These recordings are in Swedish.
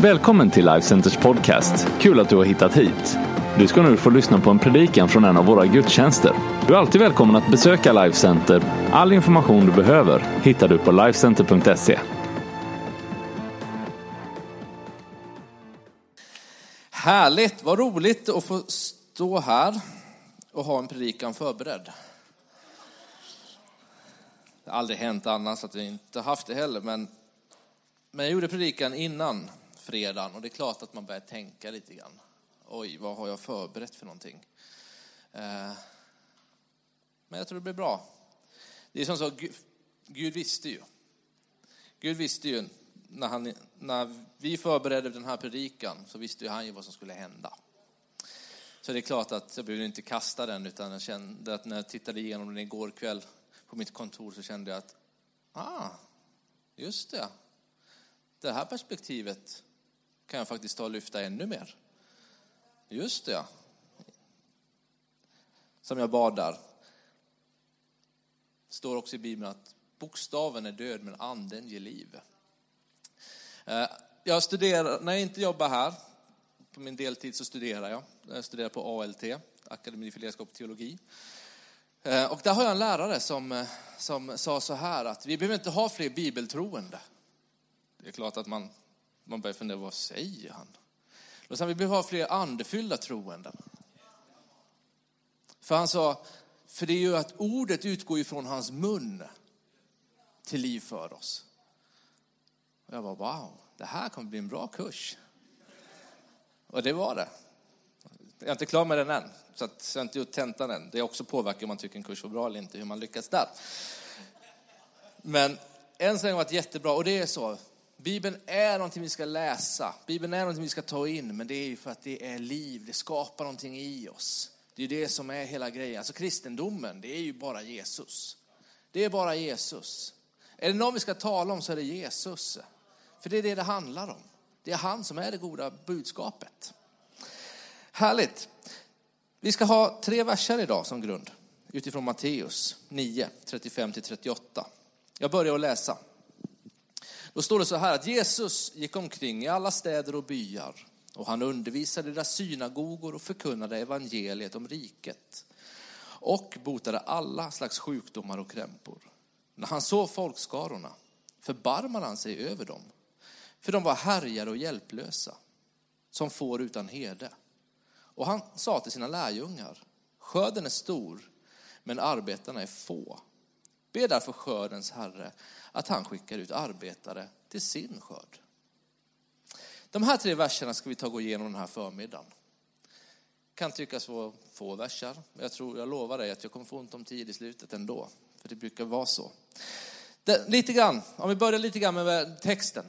Välkommen till Life Centers podcast. Kul att du har hittat hit. Du ska nu få lyssna på en predikan från en av våra gudstjänster. Du är alltid välkommen att besöka Life Center. All information du behöver hittar du på lifecenter.se. Härligt, vad roligt att få stå här och ha en predikan förberedd. Det har aldrig hänt annars att vi inte haft det heller, men, men jag gjorde predikan innan fredagen och det är klart att man börjar tänka lite grann. Oj, vad har jag förberett för någonting? Eh, men jag tror det blir bra. Det är som så, Gud, Gud visste ju. Gud visste ju när, han, när vi förberedde den här predikan så visste ju han ju vad som skulle hända. Så det är klart att jag behövde inte kasta den utan jag kände att när jag tittade igenom den igår kväll på mitt kontor så kände jag att, ah, just det. Det här perspektivet kan jag faktiskt ta och lyfta ännu mer. Just det, ja. Som jag badar. Det står också i Bibeln att bokstaven är död men anden ger liv. Eh, jag studerar, när jag inte jobbar här, på min deltid så studerar jag. Jag studerar på ALT, Akademi för ledarskap och teologi. Eh, och där har jag en lärare som, eh, som sa så här att vi behöver inte ha fler bibeltroende. Det är klart att man, man börjar fundera, vad säger han? Då sa vi behöver ha fler andefyllda troende. För han sa, för det är ju att ordet utgår ifrån hans mun till liv för oss. Och jag bara, wow, det här kommer bli en bra kurs. Och det var det. Jag är inte klar med den än, så att jag har inte gjort tentan än. Det också påverkar om man tycker en kurs var bra eller inte, hur man lyckas där. Men än så länge har varit jättebra, och det är så. Bibeln är någonting vi ska läsa, Bibeln är någonting vi ska ta in, men det är ju för att det är liv, det skapar någonting i oss. Det är det som är hela grejen. Alltså kristendomen, det är ju bara Jesus. Det är bara Jesus. Är det någon vi ska tala om så är det Jesus. För det är det det handlar om. Det är han som är det goda budskapet. Härligt. Vi ska ha tre verser idag som grund utifrån Matteus 9, 35-38. Jag börjar att läsa. Då står det så här att Jesus gick omkring i alla städer och byar och han undervisade i deras synagogor och förkunnade evangeliet om riket och botade alla slags sjukdomar och krämpor. När han såg folkskarorna förbarmade han sig över dem, för de var härjade och hjälplösa, som får utan herde. Och han sa till sina lärjungar, skörden är stor, men arbetarna är få. Be därför skördens herre att han skickar ut arbetare till sin skörd. De här tre verserna ska vi ta och gå igenom den här förmiddagen. Kan tyckas vara få verser, men jag tror, jag lovar dig att jag kommer få ont om tid i slutet ändå. För det brukar vara så. Det, lite grann, om vi börjar lite grann med texten.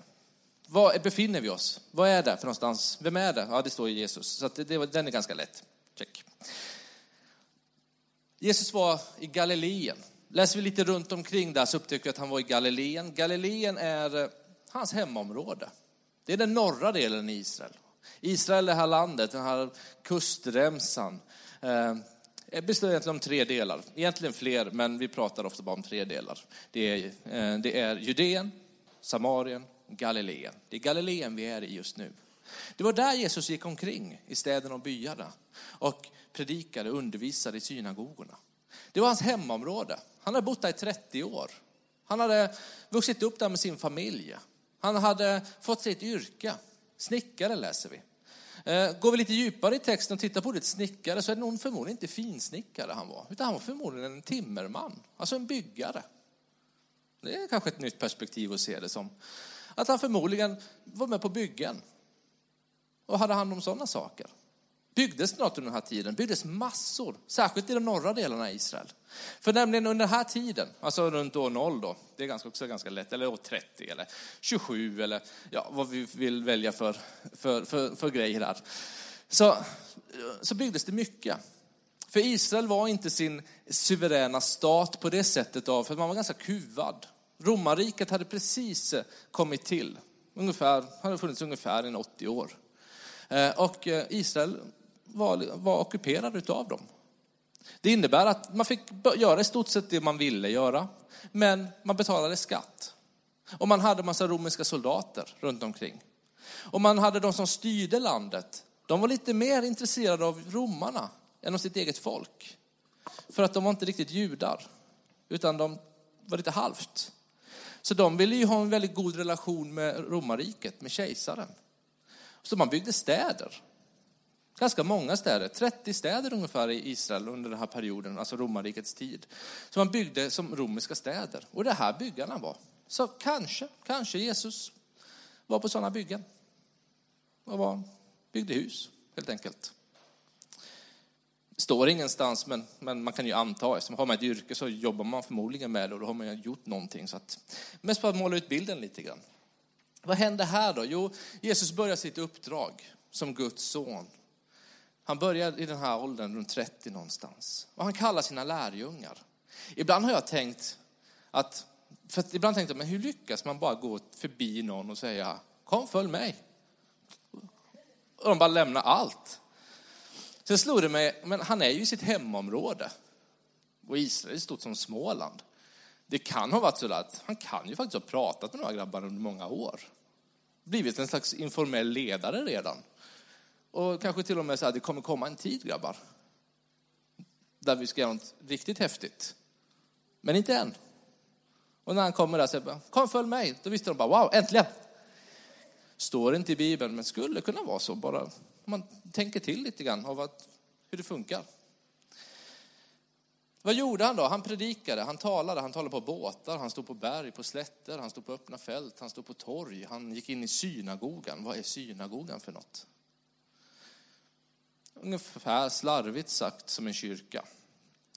Var befinner vi oss? Vad är det för någonstans? Vem är det? Ja, det står Jesus. Så det, det, den är ganska lätt. Check. Jesus var i Galileen. Läser vi lite runt omkring där så upptäcker vi att han var i Galileen. Galileen är eh, hans hemområde. Det är den norra delen i Israel. Israel, det här landet, den här kustremsan, eh, består egentligen om tre delar. Egentligen fler, men vi pratar ofta bara om tre delar. Det är, eh, det är Judeen, Samarien, Galileen. Det är Galileen vi är i just nu. Det var där Jesus gick omkring i städerna och byarna och predikade och undervisade i synagogorna. Det var hans hemområde. Han hade bott där i 30 år. Han hade vuxit upp där med sin familj. Han hade fått sitt yrke. Snickare läser vi. Eh, går vi lite djupare i texten och tittar på ordet snickare så är det nog förmodligen inte finsnickare han var, utan han var förmodligen en timmerman, alltså en byggare. Det är kanske ett nytt perspektiv att se det som. Att han förmodligen var med på byggen och hade hand om sådana saker. Byggdes det något under den här tiden? Byggdes massor, särskilt i de norra delarna av Israel. För nämligen under den här tiden, alltså runt år 0 då, det är ganska, också ganska lätt, eller år 30 eller 27 eller ja, vad vi vill välja för, för, för, för grejer där. Så, så byggdes det mycket. För Israel var inte sin suveräna stat på det sättet av, för man var ganska kuvad. Romarriket hade precis eh, kommit till, ungefär, hade funnits ungefär i 80 år. Eh, och eh, Israel var, var ockuperad av dem. Det innebär att man fick göra i stort sett det man ville göra, men man betalade skatt. Och man hade massa romerska soldater runt omkring. Och man hade de som styrde landet. De var lite mer intresserade av romarna än av sitt eget folk. För att de var inte riktigt judar, utan de var lite halvt. Så de ville ju ha en väldigt god relation med romarriket, med kejsaren. Så man byggde städer. Ganska många städer, 30 städer ungefär i Israel under den här perioden, alltså romarrikets tid. Så man byggde som romerska städer. Och det här byggarna var. Så kanske, kanske Jesus var på sådana byggen. Och var, byggde hus, helt enkelt. Det står ingenstans, men, men man kan ju anta, eftersom har man ett yrke så jobbar man förmodligen med det och då har man ju gjort någonting. Så att, mest för att måla ut bilden lite grann. Vad hände här då? Jo, Jesus börjar sitt uppdrag som Guds son. Han börjar i den här åldern, runt 30 någonstans. Och han kallar sina lärjungar. Ibland har jag tänkt att, för att ibland tänkte jag, men hur lyckas man bara gå förbi någon och säga, kom följ mig. Och de bara lämnar allt. Sen slog det mig, men han är ju i sitt hemområde. Och Israel är stort som Småland. Det kan ha varit så att han kan ju faktiskt ha pratat med några grabbar under många år. Blivit en slags informell ledare redan. Och kanske till och med så här, det kommer komma en tid grabbar. Där vi ska göra något riktigt häftigt. Men inte än. Och när han kommer där så bara, kom följ mig. Då visste de bara, wow, äntligen. Står inte i Bibeln, men skulle kunna vara så bara om man tänker till lite grann av att, hur det funkar. Vad gjorde han då? Han predikade, han talade, han talade på båtar, han stod på berg, på slätter, han stod på öppna fält, han stod på torg, han gick in i synagogan. Vad är synagogan för något? Ungefär slarvigt sagt som en kyrka,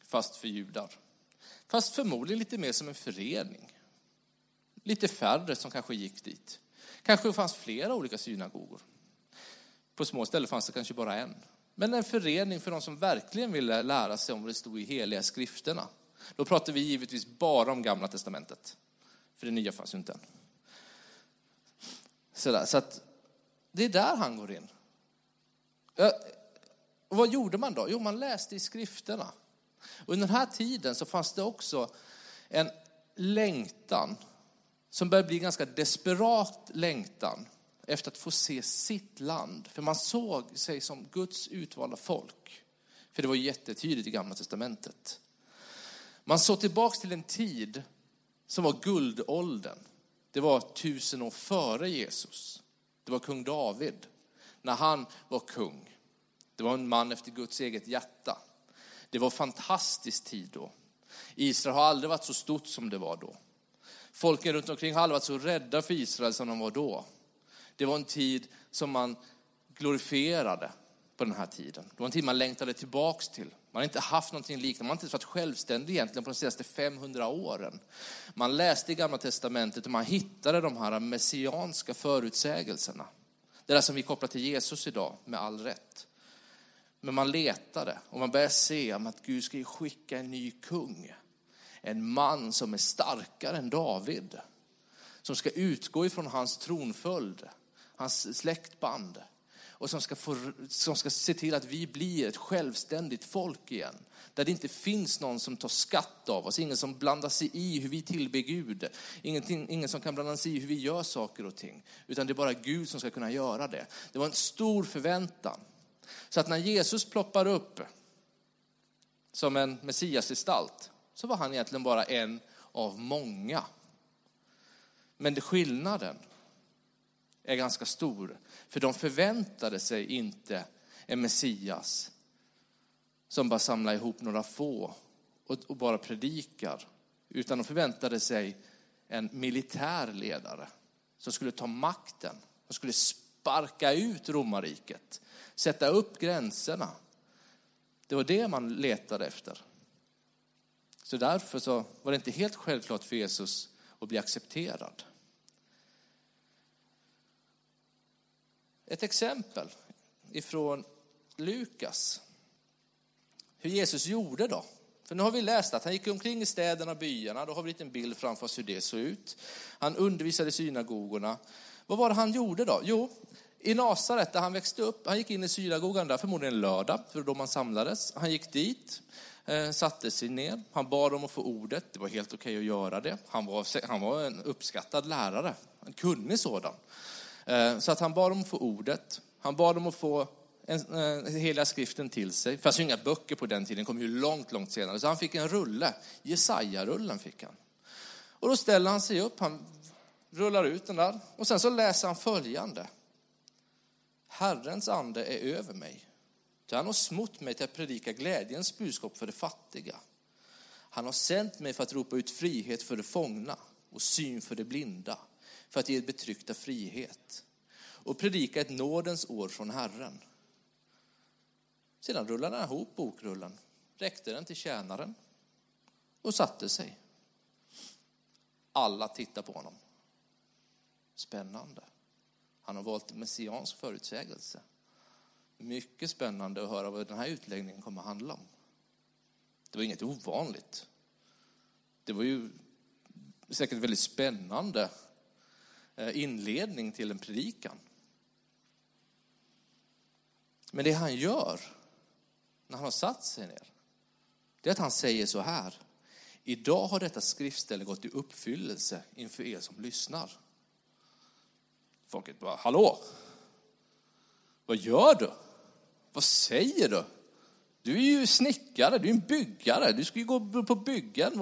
fast för judar. Fast förmodligen lite mer som en förening. Lite färre som kanske gick dit. Kanske fanns flera olika synagogor. På små ställen fanns det kanske bara en. Men en förening för de som verkligen ville lära sig om vad det stod i heliga skrifterna. Då pratar vi givetvis bara om gamla testamentet. För det nya fanns ju inte än. Sådär, så att det är där han går in. Och vad gjorde man då? Jo, man läste i skrifterna. Och under den här tiden så fanns det också en längtan som började bli en ganska desperat längtan efter att få se sitt land. För man såg sig som Guds utvalda folk. För det var jättetydligt i Gamla Testamentet. Man såg tillbaks till en tid som var guldåldern. Det var tusen år före Jesus. Det var kung David, när han var kung. Det var en man efter Guds eget hjärta. Det var en fantastisk tid då. Israel har aldrig varit så stort som det var då. Folken runt omkring har aldrig varit så rädda för Israel som de var då. Det var en tid som man glorifierade på den här tiden. Det var en tid man längtade tillbaks till. Man har inte haft någonting liknande, man har inte varit självständig egentligen på de senaste 500 åren. Man läste i Gamla Testamentet och man hittade de här messianska förutsägelserna. Det där som vi kopplar till Jesus idag, med all rätt. Men man letade och man började se att Gud ska skicka en ny kung. En man som är starkare än David. Som ska utgå ifrån hans tronföljd, hans släktband. Och som ska, få, som ska se till att vi blir ett självständigt folk igen. Där det inte finns någon som tar skatt av oss, ingen som blandar sig i hur vi tillber Gud. ingen som kan blanda sig i hur vi gör saker och ting. Utan det är bara Gud som ska kunna göra det. Det var en stor förväntan. Så att när Jesus ploppar upp som en messiasgestalt så var han egentligen bara en av många. Men skillnaden är ganska stor, för de förväntade sig inte en Messias som bara samlar ihop några få och bara predikar, utan de förväntade sig en militär ledare som skulle ta makten, som skulle sparka ut romarriket, sätta upp gränserna. Det var det man letade efter. Så därför så var det inte helt självklart för Jesus att bli accepterad. Ett exempel ifrån Lukas. Hur Jesus gjorde då. För nu har vi läst att han gick omkring i städerna och byarna. Då har vi en liten bild framför oss hur det såg ut. Han undervisade i synagogorna. Vad var det han gjorde då? Jo, i Nasaret där han växte upp, han gick in i synagogan där förmodligen lördag, för då man samlades. Han gick dit, eh, satte sig ner, han bad om att få ordet, det var helt okej att göra det. Han var, han var en uppskattad lärare, en kunnig sådan. Eh, så att han bad om att få ordet. Han bad om att få en, en, hela skriften till sig. Det fanns ju inga böcker på den tiden, kom ju långt, långt senare. Så han fick en rulle, Jesaja-rullen fick han. Och då ställer han sig upp, han rullar ut den där och sen så läser han följande. Herrens ande är över mig. Han har smort mig till att predika glädjens budskap för de fattiga. Han har sänt mig för att ropa ut frihet för de fångna och syn för de blinda, för att ge betryckta frihet och predika ett nådens år från Herren. Sedan rullade han ihop bokrullen, räckte den till tjänaren och satte sig. Alla tittade på honom. Spännande. Han har valt messiansk förutsägelse. Mycket spännande att höra vad den här utläggningen kommer att handla om. Det var inget ovanligt. Det var ju säkert väldigt spännande eh, inledning till en predikan. Men det han gör när han har satt sig ner, det är att han säger så här. Idag har detta skriftställe gått i uppfyllelse inför er som lyssnar. Folket bara, hallå? Vad gör du? Vad säger du? Du är ju snickare, du är en byggare, du ska ju gå på byggen.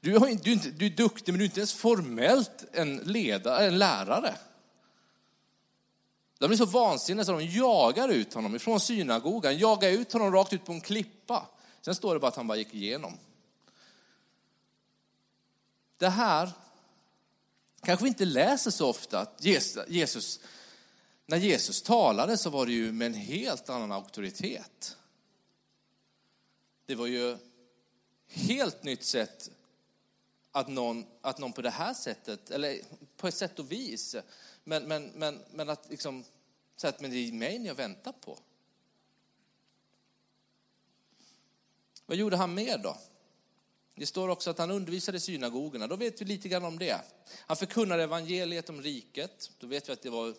Du, har du, är inte, du är duktig, men du är inte ens formellt en ledare, en lärare. De blir så vansinniga så de jagar ut honom ifrån synagogan, jagar ut honom rakt ut på en klippa. Sen står det bara att han bara gick igenom. Det här kanske vi inte läser så ofta, att Jesus, när Jesus talade så var det ju med en helt annan auktoritet. Det var ju helt nytt sätt att någon, att någon på det här sättet, eller på ett sätt och vis, men, men, men, men att liksom säga att men det är mig ni har väntat på. Vad gjorde han mer då? Det står också att han undervisade i synagogorna. Då vet vi lite grann om det. Han förkunnade evangeliet om riket. Då vet vi att det var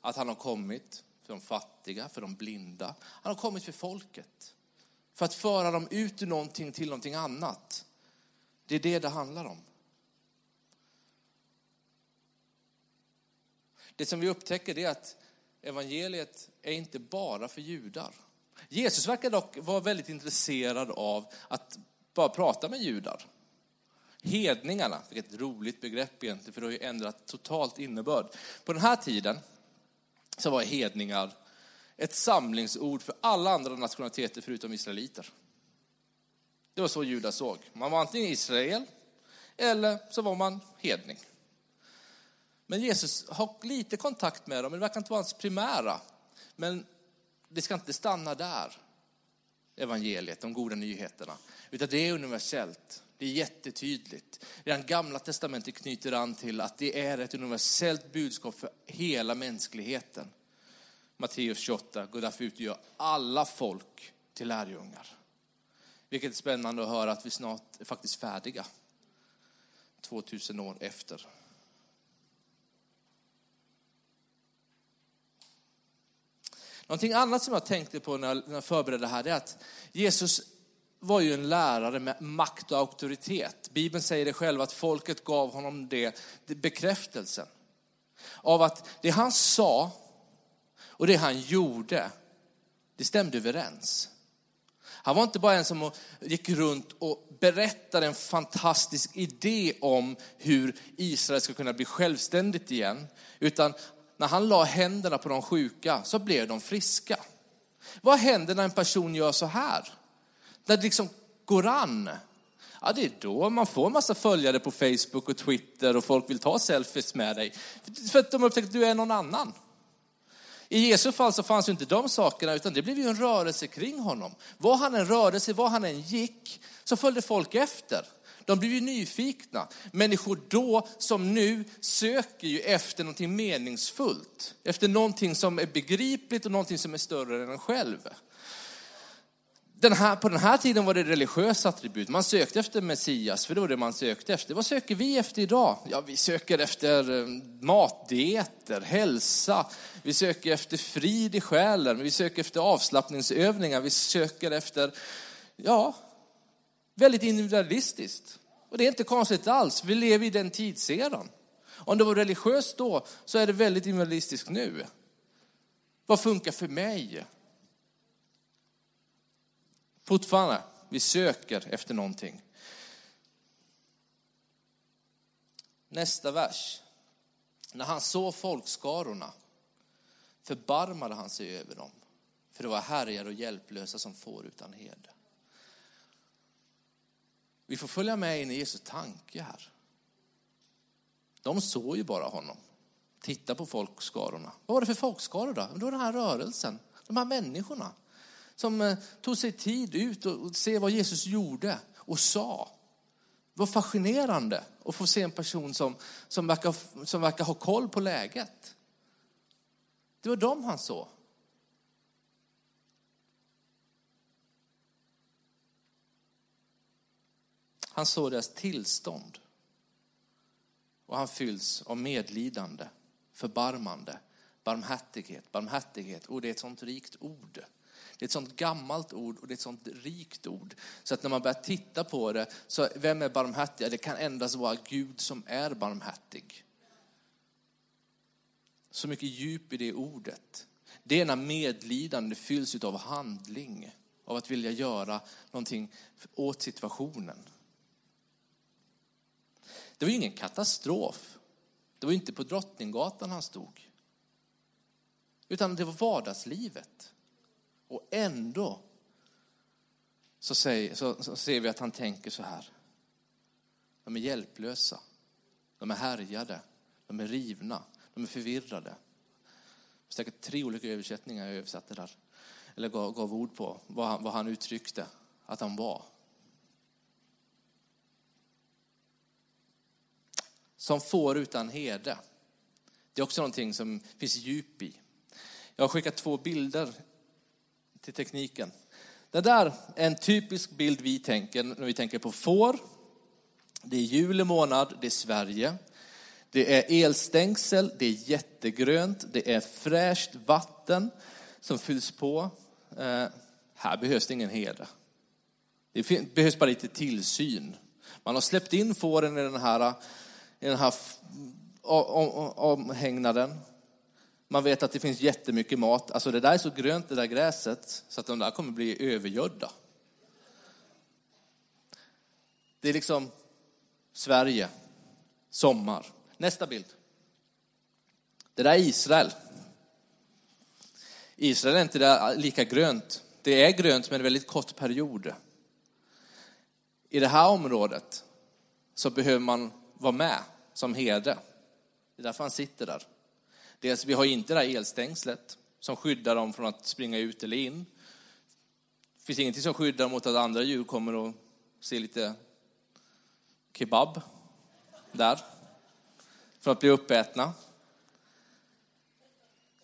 att han har kommit för de fattiga, för de blinda. Han har kommit för folket. För att föra dem ut ur någonting till någonting annat. Det är det det handlar om. Det som vi upptäcker är att evangeliet är inte bara för judar. Jesus verkar dock vara väldigt intresserad av att bara prata med judar. Hedningarna, vilket roligt begrepp egentligen, för det har ju ändrat totalt innebörd. På den här tiden så var hedningar ett samlingsord för alla andra nationaliteter förutom israeliter. Det var så judar såg. Man var antingen Israel eller så var man hedning. Men Jesus har lite kontakt med dem, men det verkar inte vara hans primära. Men det ska inte stanna där, evangeliet, de goda nyheterna. Utan det är universellt. Det är jättetydligt. Redan gamla testamentet knyter an till att det är ett universellt budskap för hela mänskligheten. Matteus 28, gå därför ut och gör alla folk till lärjungar. Vilket är spännande att höra att vi snart är faktiskt färdiga. 2000 år efter. Någonting annat som jag tänkte på när jag förberedde det här är att Jesus var ju en lärare med makt och auktoritet. Bibeln säger det själv att folket gav honom det, det bekräftelsen. Av att det han sa och det han gjorde, det stämde överens. Han var inte bara en som gick runt och berättade en fantastisk idé om hur Israel ska kunna bli självständigt igen, utan när han la händerna på de sjuka så blev de friska. Vad händer när en person gör så här? När det liksom går an. Ja, det är då man får en massa följare på Facebook och Twitter och folk vill ta selfies med dig. För att de upptäcker att du är någon annan. I Jesu fall så fanns ju inte de sakerna, utan det blev ju en rörelse kring honom. Var han en rörelse, var han än gick, så följde folk efter. De blir ju nyfikna. Människor då som nu söker ju efter någonting meningsfullt. Efter någonting som är begripligt och någonting som är större än en själv. Den här, på den här tiden var det religiösa attribut. Man sökte efter Messias, för det var det man sökte efter. Vad söker vi efter idag? Ja, vi söker efter eh, matdieter, hälsa. Vi söker efter frid i själen. Vi söker efter avslappningsövningar. Vi söker efter, ja, väldigt individualistiskt. Och det är inte konstigt alls, vi lever i den tidseran. Om det var religiöst då, så är det väldigt individualistiskt nu. Vad funkar för mig? Fortfarande, vi söker efter någonting. Nästa vers. När han såg folkskarorna förbarmade han sig över dem, för det var härjade och hjälplösa som får utan hed. Vi får följa med in i Jesu tanke här. De såg ju bara honom. Titta på folkskarorna. Vad var det för folkskaror då? Det var den här rörelsen, de här människorna som eh, tog sig tid ut och se vad Jesus gjorde och sa. Det var fascinerande att få se en person som, som, verkar, som verkar ha koll på läget. Det var dem han såg. Han såg deras tillstånd. Och han fylls av medlidande, förbarmande, barmhärtighet. Barmhärtighet, och det är ett sånt rikt ord. Det är ett sånt gammalt ord och det är ett sånt rikt ord. Så att när man börjar titta på det, så vem är barmhärtig? Det kan endast vara Gud som är barmhärtig. Så mycket djup i det ordet. Det är när medlidande fylls av handling, av att vilja göra någonting åt situationen. Det var ju ingen katastrof. Det var inte på Drottninggatan han stod. Utan det var vardagslivet. Och ändå så, säger, så, så ser vi att han tänker så här. De är hjälplösa. De är härjade. De är rivna. De är förvirrade. Säkert tre olika översättningar jag översatte där. Eller gav, gav ord på vad han, vad han uttryckte att han var. Som får utan herde. Det är också någonting som finns djup i. Jag har skickat två bilder till tekniken. Det där är en typisk bild vi tänker när vi tänker på får. Det är juli månad, det är Sverige. Det är elstängsel, det är jättegrönt, det är fräscht vatten som fylls på. Eh, här behövs det ingen herde. Det behövs bara lite tillsyn. Man har släppt in fåren i den här, i den här omhägnaden. Man vet att det finns jättemycket mat. Alltså det där är så grönt, det där gräset, så att de där kommer bli övergödda. Det är liksom Sverige, sommar. Nästa bild. Det där är Israel. Israel är inte lika grönt. Det är grönt men en väldigt kort period. I det här området så behöver man vara med som herde. Det är därför han sitter där. Dels, vi har inte det här elstängslet som skyddar dem från att springa ut eller in. Det finns ingenting som skyddar mot att andra djur kommer och ser lite kebab där för att bli uppätna.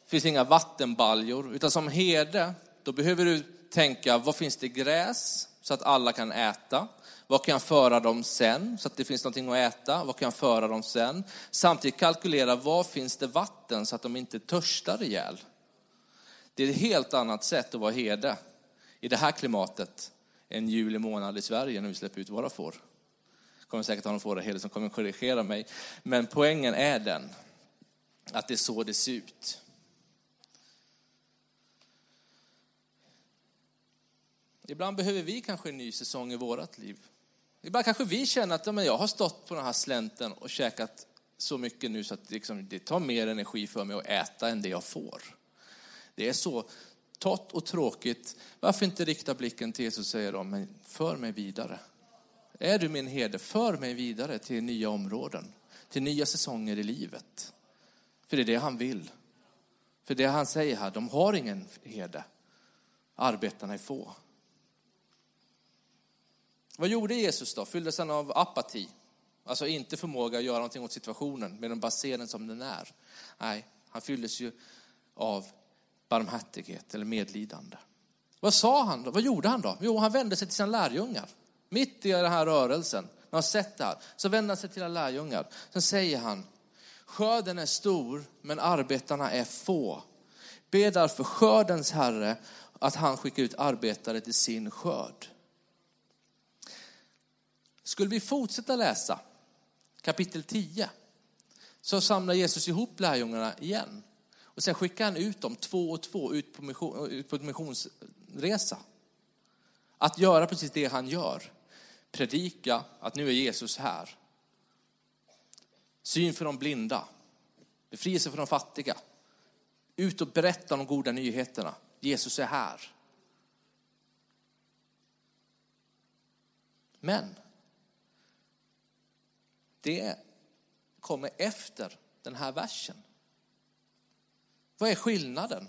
Det finns inga vattenbaljor, utan som herde, då behöver du tänka, vad finns det gräs så att alla kan äta? Vad kan jag föra dem sen så att det finns någonting att äta? Vad kan jag föra dem sen? Samtidigt kalkylera, var finns det vatten så att de inte törstar ihjäl? Det är ett helt annat sätt att vara herde i det här klimatet än juli månad i Sverige när vi släpper ut våra får Jag kommer säkert ha någon fåraherde som kommer korrigera mig. Men poängen är den, att det är så det ser ut. Ibland behöver vi kanske en ny säsong i vårt liv. Ibland kanske vi känner att ja, jag har stått på den här slänten och käkat så mycket nu så att liksom, det tar mer energi för mig att äta än det jag får. Det är så torrt och tråkigt. Varför inte rikta blicken till Jesus och säga då, men för mig vidare. Är du min herde, för mig vidare till nya områden, till nya säsonger i livet. För det är det han vill. För det han säger här, de har ingen herde. Arbetarna är få. Vad gjorde Jesus då? Fylldes han av apati? Alltså inte förmåga att göra någonting åt situationen, med den bara den som den är. Nej, han fylldes ju av barmhärtighet eller medlidande. Vad sa han då? Vad gjorde han då? Jo, han vände sig till sina lärjungar. Mitt i den här rörelsen, när han sett det här, så vänder han sig till sina lärjungar. Sen säger han, skörden är stor, men arbetarna är få. Be därför skördens Herre att han skickar ut arbetare till sin skörd. Skulle vi fortsätta läsa kapitel 10 så samlar Jesus ihop lärjungarna igen. Och sen skickar han ut dem två och två ut på, mission, ut på missionsresa. Att göra precis det han gör. Predika att nu är Jesus här. Syn för de blinda. Befrielse för de fattiga. Ut och berätta de goda nyheterna. Jesus är här. Men det kommer efter den här versen. Vad är skillnaden?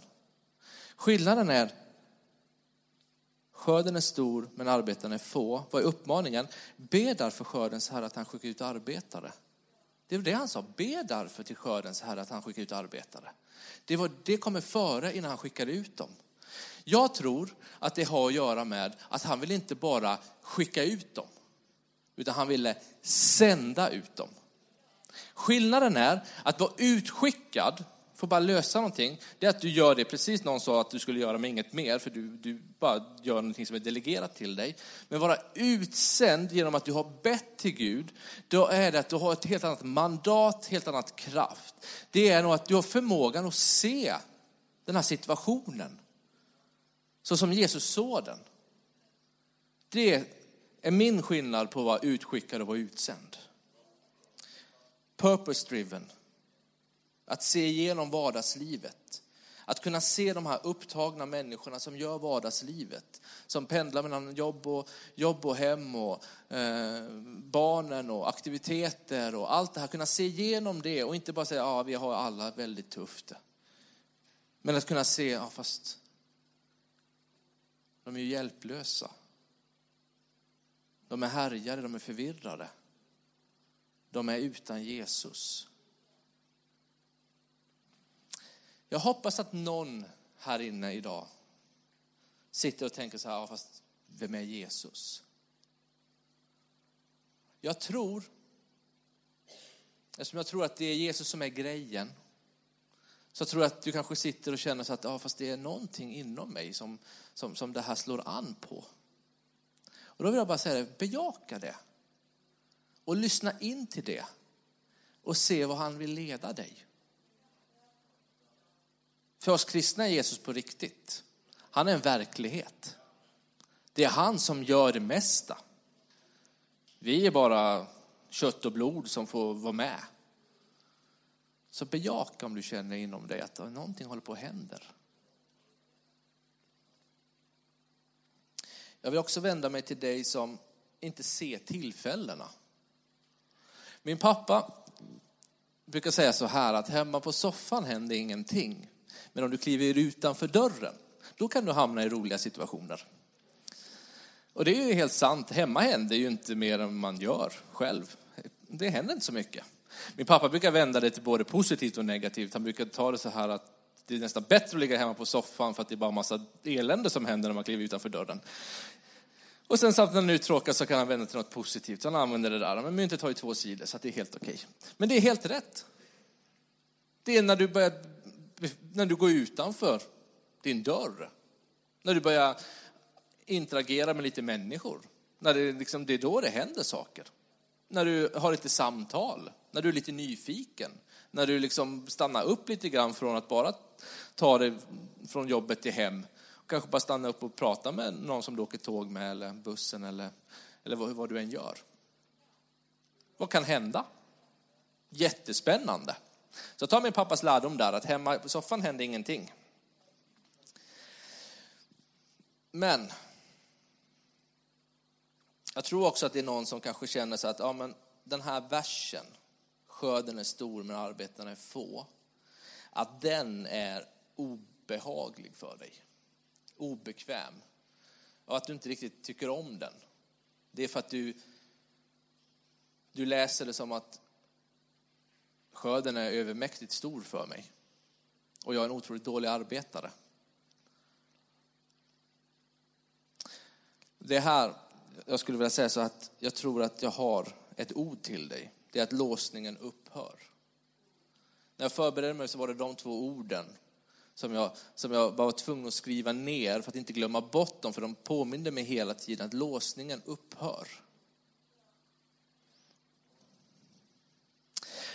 Skillnaden är skörden är stor men arbetarna är få. Vad är uppmaningen? Be därför skördens herre att han skickar ut arbetare. Det var det han sa, be därför till skördens herre att han skickar ut arbetare. Det, var, det kommer före innan han skickade ut dem. Jag tror att det har att göra med att han vill inte bara skicka ut dem, utan han ville sända ut dem. Skillnaden är att vara utskickad får bara lösa någonting, det är att du gör det precis någon sa att du skulle göra med inget mer, för du, du bara gör någonting som är delegerat till dig. Men vara utsänd genom att du har bett till Gud, då är det att du har ett helt annat mandat, helt annat kraft. Det är nog att du har förmågan att se den här situationen, så som Jesus såg den. Det är min skillnad på att vara utskickad och vara utsänd. Purpose driven. Att se igenom vardagslivet. Att kunna se de här upptagna människorna som gör vardagslivet. Som pendlar mellan jobb och, jobb och hem och eh, barnen och aktiviteter och allt det här. Kunna se igenom det och inte bara säga att ah, vi har alla väldigt tufft. Men att kunna se, ja fast de är ju hjälplösa. De är härjade, de är förvirrade. De är utan Jesus. Jag hoppas att någon här inne idag sitter och tänker så här, ja, fast vem är Jesus? Jag tror, eftersom jag tror att det är Jesus som är grejen, så tror jag att du kanske sitter och känner så att ja, fast det är någonting inom mig som, som, som det här slår an på. Och då vill jag bara säga det, bejaka det. Och lyssna in till det. Och se vad han vill leda dig. För oss kristna är Jesus på riktigt. Han är en verklighet. Det är han som gör det mesta. Vi är bara kött och blod som får vara med. Så bejaka om du känner inom dig att någonting håller på att hända. Jag vill också vända mig till dig som inte ser tillfällena. Min pappa brukar säga så här att hemma på soffan händer ingenting. Men om du kliver utanför dörren, då kan du hamna i roliga situationer. Och det är ju helt sant, hemma händer ju inte mer än man gör själv. Det händer inte så mycket. Min pappa brukar vända det till både positivt och negativt. Han brukar ta det så här att det är nästan bättre att ligga hemma på soffan för att det är bara massa elände som händer när man kliver utanför dörren. Och sen samtidigt när han uttråkad så kan han vända till något positivt. Så han använder det där. Men myntet har ju två sidor så det är helt okej. Men det är helt rätt. Det är när du börjar när du går utanför din dörr. När du börjar interagera med lite människor. När det, liksom, det är då det händer saker. När du har lite samtal, när du är lite nyfiken. När du liksom stannar upp lite grann från att bara ta dig från jobbet till hem. Kanske bara stanna upp och prata med någon som du åker tåg med eller bussen eller, eller vad, vad du än gör. Vad kan hända? Jättespännande. Så ta min pappas lärdom där, att hemma på soffan händer ingenting. Men jag tror också att det är någon som kanske känner sig att ja, men den här versen, skörden är stor men arbetarna är få, att den är obehaglig för dig, obekväm och att du inte riktigt tycker om den. Det är för att du, du läser det som att Skörden är övermäktigt stor för mig. Och jag är en otroligt dålig arbetare. Det här, jag skulle vilja säga så att jag tror att jag har ett ord till dig. Det är att låsningen upphör. När jag förberedde mig så var det de två orden som jag, som jag var tvungen att skriva ner för att inte glömma bort dem, för de påminde mig hela tiden att låsningen upphör.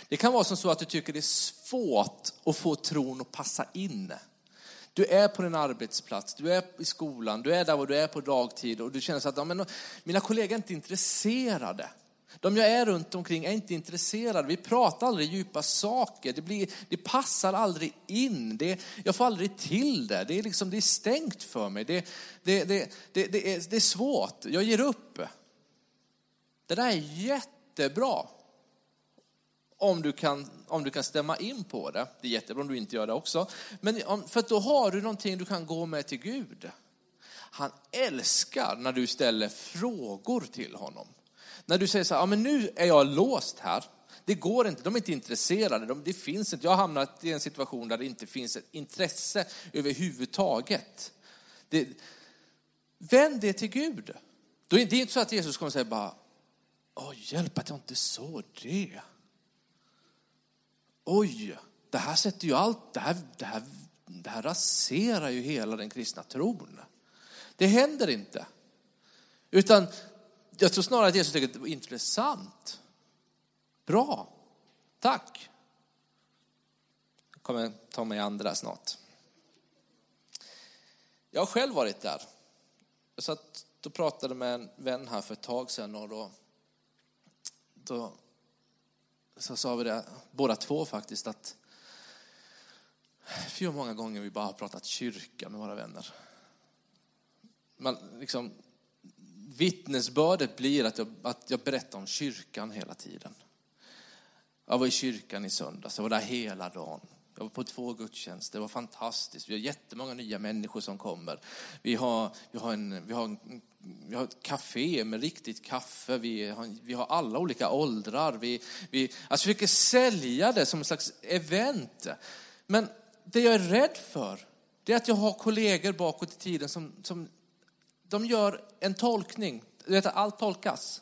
Det kan vara som så att du tycker det är svårt att få tron att passa in. Du är på din arbetsplats, du är i skolan, du är där och du är på dagtid och du känner så att ja, men, mina kollegor är inte intresserade. De jag är runt omkring är inte intresserade. Vi pratar aldrig djupa saker. Det, blir, det passar aldrig in. Det, jag får aldrig till det. Det är, liksom, det är stängt för mig. Det, det, det, det, det, är, det är svårt. Jag ger upp. Det där är jättebra. Om du, kan, om du kan stämma in på det. Det är jättebra om du inte gör det också. Men för då har du någonting du kan gå med till Gud. Han älskar när du ställer frågor till honom. När du säger så här, ja men nu är jag låst här. Det går inte, de är inte intresserade. De, det finns inte. Jag har hamnat i en situation där det inte finns ett intresse överhuvudtaget. Det, vänd det till Gud. Det är inte så att Jesus kommer säga bara, oj, hjälp att jag inte såg det. Oj, det här sätter ju allt, det här, det här, det här raserar ju hela den kristna tron. Det händer inte. Utan jag tror snarare att Jesus tycker att det var intressant. Bra, tack. Jag kommer ta mig an det där snart. Jag har själv varit där. Jag satt och pratade med en vän här för ett tag sedan och då, då så sa vi det, båda två faktiskt, att för många gånger vi bara har pratat kyrka med våra vänner. Man liksom, vittnesbördet blir att jag, att jag berättar om kyrkan hela tiden. Jag var i kyrkan i söndags, jag var där hela dagen. Jag var på två gudstjänster, det var fantastiskt. Vi har jättemånga nya människor som kommer. Vi har, vi har, en, vi har, en, vi har ett café med riktigt kaffe, vi har, vi har alla olika åldrar. Vi, vi alltså försöker sälja det som en slags event. Men det jag är rädd för, det är att jag har kollegor bakåt i tiden som, som de gör en tolkning. Du vet, allt tolkas.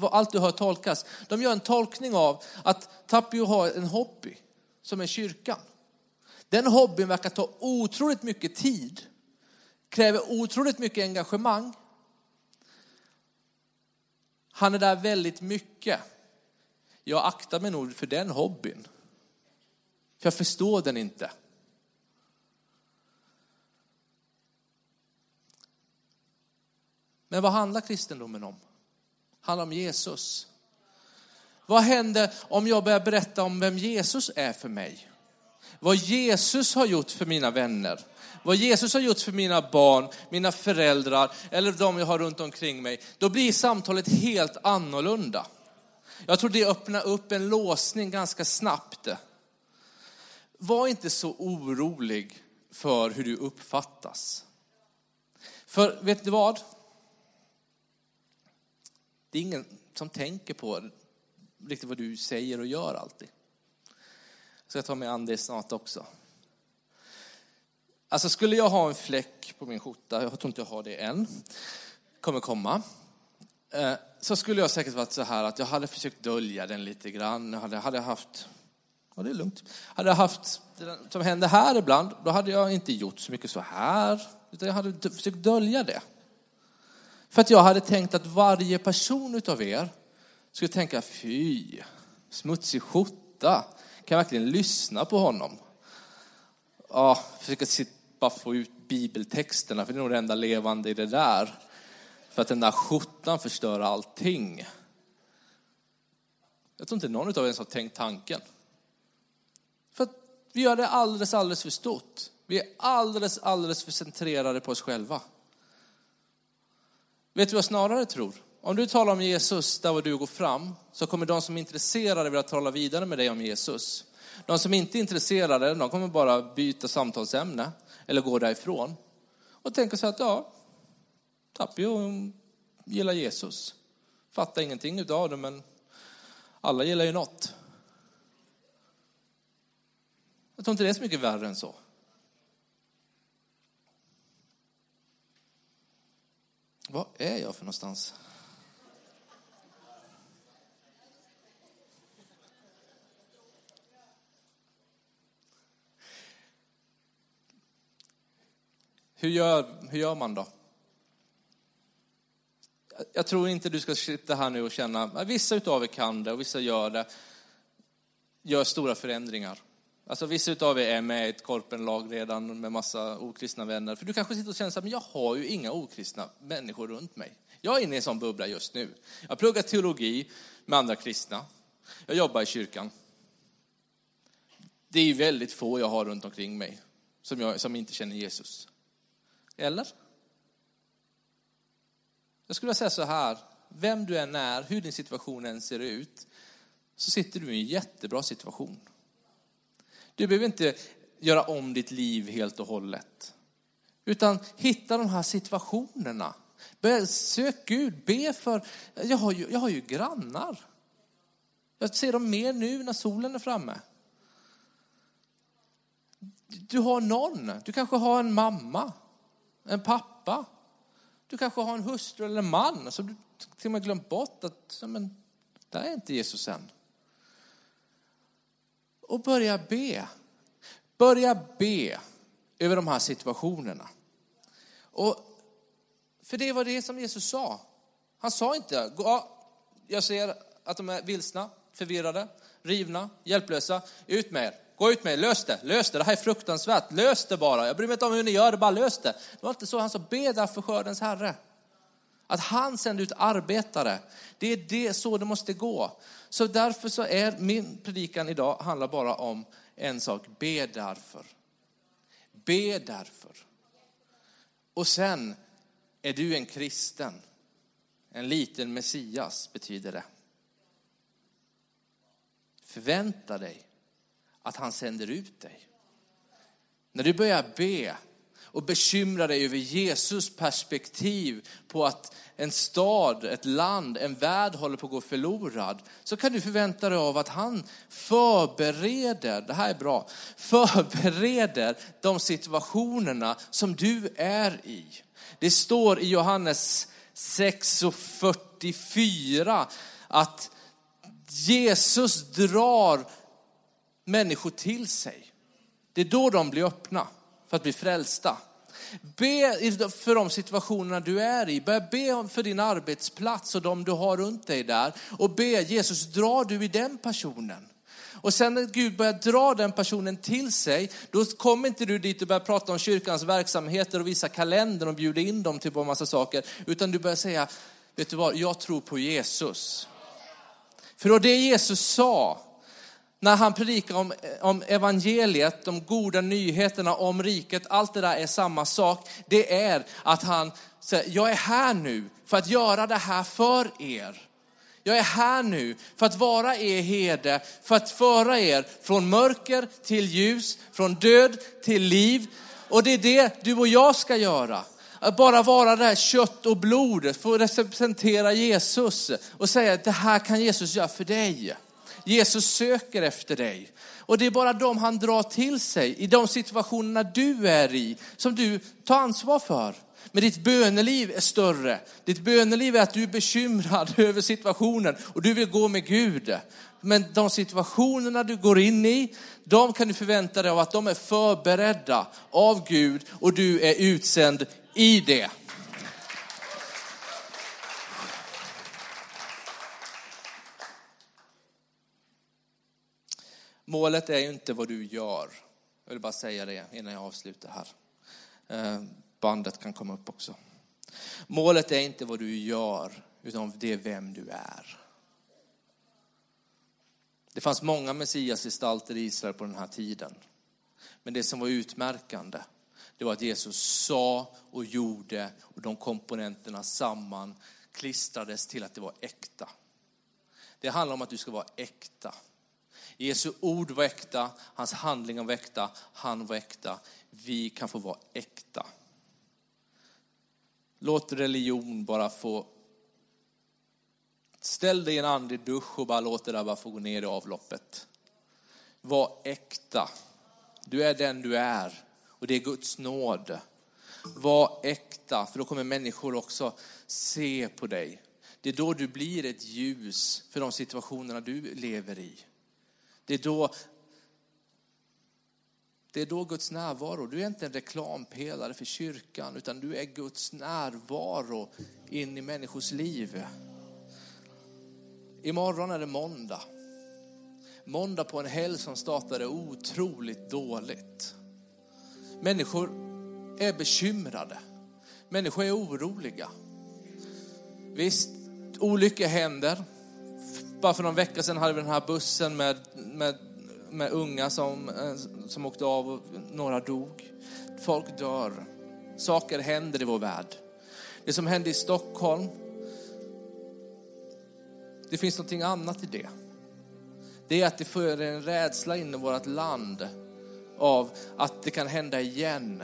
Allt du hör tolkas. De gör en tolkning av att Tapio har en hobby som är kyrkan. Den hobbyn verkar ta otroligt mycket tid, kräver otroligt mycket engagemang. Han är där väldigt mycket. Jag aktar mig nog för den hobbyn. För jag förstår den inte. Men vad handlar kristendomen om? Handlar om Jesus. Vad händer om jag börjar berätta om vem Jesus är för mig? Vad Jesus har gjort för mina vänner? Vad Jesus har gjort för mina barn, mina föräldrar eller de jag har runt omkring mig. Då blir samtalet helt annorlunda. Jag tror det öppnar upp en låsning ganska snabbt. Var inte så orolig för hur du uppfattas. För vet du vad? Det är ingen som tänker på riktigt vad du säger och gör alltid. Jag ska ta mig an det snart också. Alltså skulle jag ha en fläck på min skjorta, jag tror inte jag har det än, kommer komma. Eh, så skulle jag säkert varit så här att jag hade försökt dölja den lite grann. Jag hade, hade haft, ja det är lugnt. Hade jag haft det som händer här ibland, då hade jag inte gjort så mycket så här. Utan jag hade försökt dölja det. För att jag hade tänkt att varje person utav er skulle tänka, fy, smutsig skjorta. Kan jag verkligen lyssna på honom? Ja, försöka bara få ut bibeltexterna, för det är nog det enda levande i det där. För att den där skjortan förstör allting. Jag tror inte någon av er ens har tänkt tanken. För att vi gör det alldeles, alldeles för stort. Vi är alldeles, alldeles för centrerade på oss själva. Vet du vad jag snarare tror? Om du talar om Jesus där var du går fram, så kommer de som är intresserade vilja tala vidare med dig om Jesus. De som inte är intresserade, de kommer bara byta samtalsämne eller gå därifrån. Och tänka så att, ja, Tapio gillar Jesus. Fattar ingenting utav det, men alla gillar ju något. Jag tror inte det är så mycket värre än så. Vad är jag för någonstans? Hur gör, hur gör man då? Jag tror inte du ska sitta här nu och känna, vissa utav er kan det och vissa gör det. gör stora förändringar. Alltså vissa av er är med i ett korpenlag redan med massa okristna vänner. För du kanske sitter och känner att jag har ju inga okristna människor runt mig. Jag är inne i en sån bubbla just nu. Jag pluggar teologi med andra kristna. Jag jobbar i kyrkan. Det är väldigt få jag har runt omkring mig som, jag, som inte känner Jesus. Eller? Jag skulle vilja säga så här, vem du än är, hur din situation än ser ut, så sitter du i en jättebra situation. Du behöver inte göra om ditt liv helt och hållet. Utan hitta de här situationerna. Sök Gud, be för, jag har ju, jag har ju grannar. Jag ser dem mer nu när solen är framme. Du har någon, du kanske har en mamma, en pappa. Du kanske har en hustru eller en man som du till och med glömt bort att, men, där är inte Jesus än. Och börja be. Börja be över de här situationerna. Och för det var det som Jesus sa. Han sa inte, jag ser att de är vilsna, förvirrade, rivna, hjälplösa. Ut med er, gå ut med er, lös det, lös det, det här är fruktansvärt, lös det bara. Jag bryr mig inte om hur ni gör det, bara lös det. Det var inte så, han sa be därför skördens Herre. Att han sände ut arbetare. Det är det, så det måste gå. Så därför så är min predikan idag handlar bara om en sak. Be därför. Be därför. Och sen är du en kristen. En liten Messias betyder det. Förvänta dig att han sänder ut dig. När du börjar be och bekymra dig över Jesus perspektiv på att en stad, ett land, en värld håller på att gå förlorad, så kan du förvänta dig av att han förbereder, det här är bra, förbereder de situationerna som du är i. Det står i Johannes 6 och 44 att Jesus drar människor till sig. Det är då de blir öppna för att bli frälsta. Be för de situationerna du är i. Börja be för din arbetsplats och de du har runt dig där. Och be Jesus, drar du i den personen? Och sen när Gud börjar dra den personen till sig, då kommer inte du dit och börjar prata om kyrkans verksamheter och visa kalendern och bjuda in dem till på en massa saker. Utan du börjar säga, vet du vad, jag tror på Jesus. För då det Jesus sa, när han predikar om, om evangeliet, de goda nyheterna om riket, allt det där är samma sak. Det är att han säger, jag är här nu för att göra det här för er. Jag är här nu för att vara er herde, för att föra er från mörker till ljus, från död till liv. Och det är det du och jag ska göra. Att bara vara det här kött och blodet, få representera Jesus och säga att det här kan Jesus göra för dig. Jesus söker efter dig. Och det är bara de han drar till sig i de situationerna du är i, som du tar ansvar för. Men ditt böneliv är större. Ditt böneliv är att du är bekymrad över situationen och du vill gå med Gud. Men de situationerna du går in i, de kan du förvänta dig av att de är förberedda av Gud och du är utsänd i det. Målet är ju inte vad du gör. Jag vill bara säga det innan jag avslutar här. Eh, bandet kan komma upp också. Målet är inte vad du gör, utan det är vem du är. Det fanns många messiasgestalter i Israel på den här tiden. Men det som var utmärkande, det var att Jesus sa och gjorde och de komponenterna samman klistrades till att det var äkta. Det handlar om att du ska vara äkta. Jesu ord var äkta, hans handlingar var äkta, han var äkta. Vi kan få vara äkta. Låt religion bara få... Ställ dig i en andlig dusch och bara låt det där bara få gå ner i avloppet. Var äkta. Du är den du är och det är Guds nåd. Var äkta, för då kommer människor också se på dig. Det är då du blir ett ljus för de situationerna du lever i. Det är då det är då Guds närvaro, du är inte en reklampelare för kyrkan, utan du är Guds närvaro in i människors liv. Imorgon är det måndag. måndag på en helg som startade otroligt dåligt. Människor är bekymrade. Människor är oroliga. Visst, olyckor händer. Bara för någon vecka sedan hade vi den här bussen med, med, med unga som, eh, som åkte av och några dog. Folk dör. Saker händer i vår värld. Det som hände i Stockholm, det finns någonting annat i det. Det är att det för en rädsla in i vårt land av att det kan hända igen.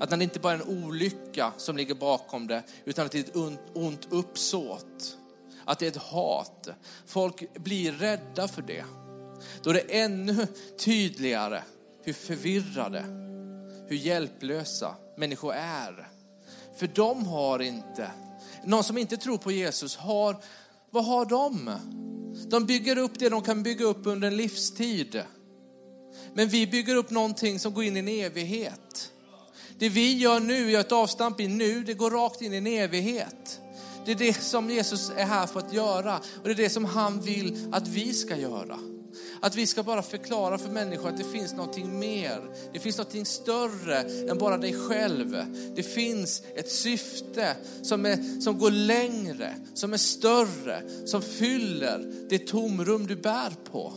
Att det inte bara är en olycka som ligger bakom det, utan att det är ett ont, ont uppsåt. Att det är ett hat. Folk blir rädda för det. Då är det ännu tydligare hur förvirrade, hur hjälplösa människor är. För de har inte, någon som inte tror på Jesus har, vad har de? De bygger upp det de kan bygga upp under en livstid. Men vi bygger upp någonting som går in i en evighet. Det vi gör nu, gör ett avstamp i nu, det går rakt in i en evighet. Det är det som Jesus är här för att göra och det är det som han vill att vi ska göra. Att vi ska bara förklara för människor att det finns någonting mer. Det finns någonting större än bara dig själv. Det finns ett syfte som, är, som går längre, som är större, som fyller det tomrum du bär på.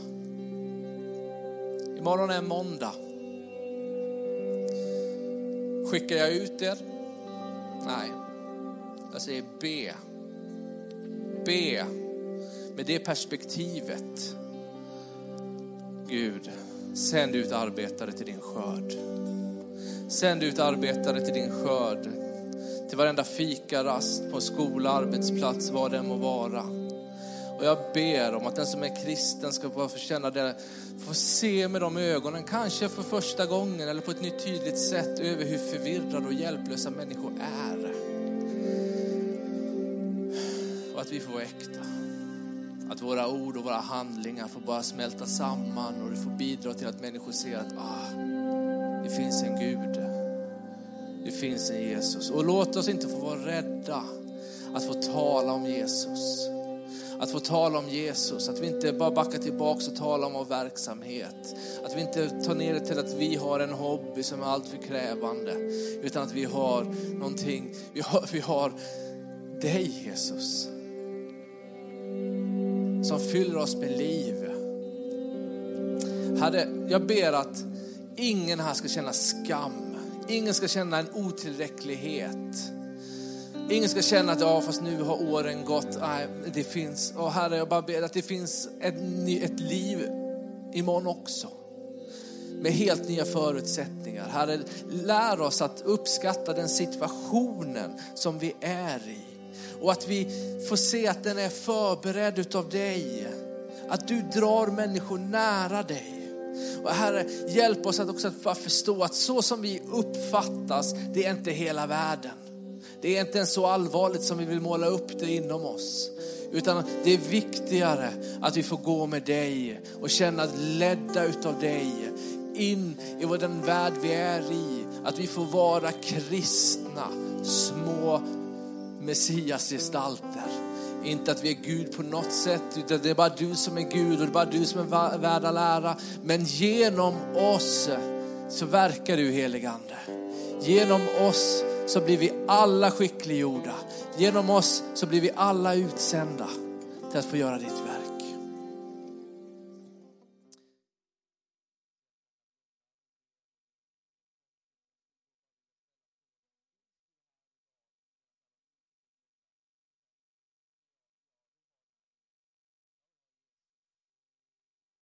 Imorgon är måndag. Skickar jag ut er? Nej. Jag säger be. Be med det perspektivet. Gud, sänd ut arbetare till din skörd. Sänd ut arbetare till din skörd. Till varenda fikarast, på skola, arbetsplats, vad det må vara. Och jag ber om att den som är kristen ska få känna det, få se med de ögonen, kanske för första gången eller på ett nytt tydligt sätt över hur förvirrade och hjälplösa människor är. Och att vi får vara äkta. Att våra ord och våra handlingar får bara smälta samman och det får bidra till att människor ser att ah, det finns en Gud. Det finns en Jesus. Och låt oss inte få vara rädda att få tala om Jesus. Att få tala om Jesus, att vi inte bara backar tillbaka och talar om vår verksamhet. Att vi inte tar ner det till att vi har en hobby som är alltför krävande. Utan att vi har någonting, vi har, vi har dig Jesus. Som fyller oss med liv. Herre, jag ber att ingen här ska känna skam. Ingen ska känna en otillräcklighet. Ingen ska känna att ja, fast nu har åren gått. Nej, det finns, och Herre, jag bara ber att det finns ett, ett liv imorgon också. Med helt nya förutsättningar. Herre, lär oss att uppskatta den situationen som vi är i. Och att vi får se att den är förberedd utav dig. Att du drar människor nära dig. Och Herre, hjälp oss att också förstå att så som vi uppfattas, det är inte hela världen. Det är inte ens så allvarligt som vi vill måla upp det inom oss. Utan det är viktigare att vi får gå med dig och känna ledda utav dig in i den värld vi är i. Att vi får vara kristna, små messiasgestalter. Inte att vi är Gud på något sätt, utan det är bara du som är Gud och det är bara du som är värd all ära. Men genom oss så verkar du heligande. Genom oss så blir vi alla skickliggjorda. Genom oss så blir vi alla utsända till att få göra ditt verk.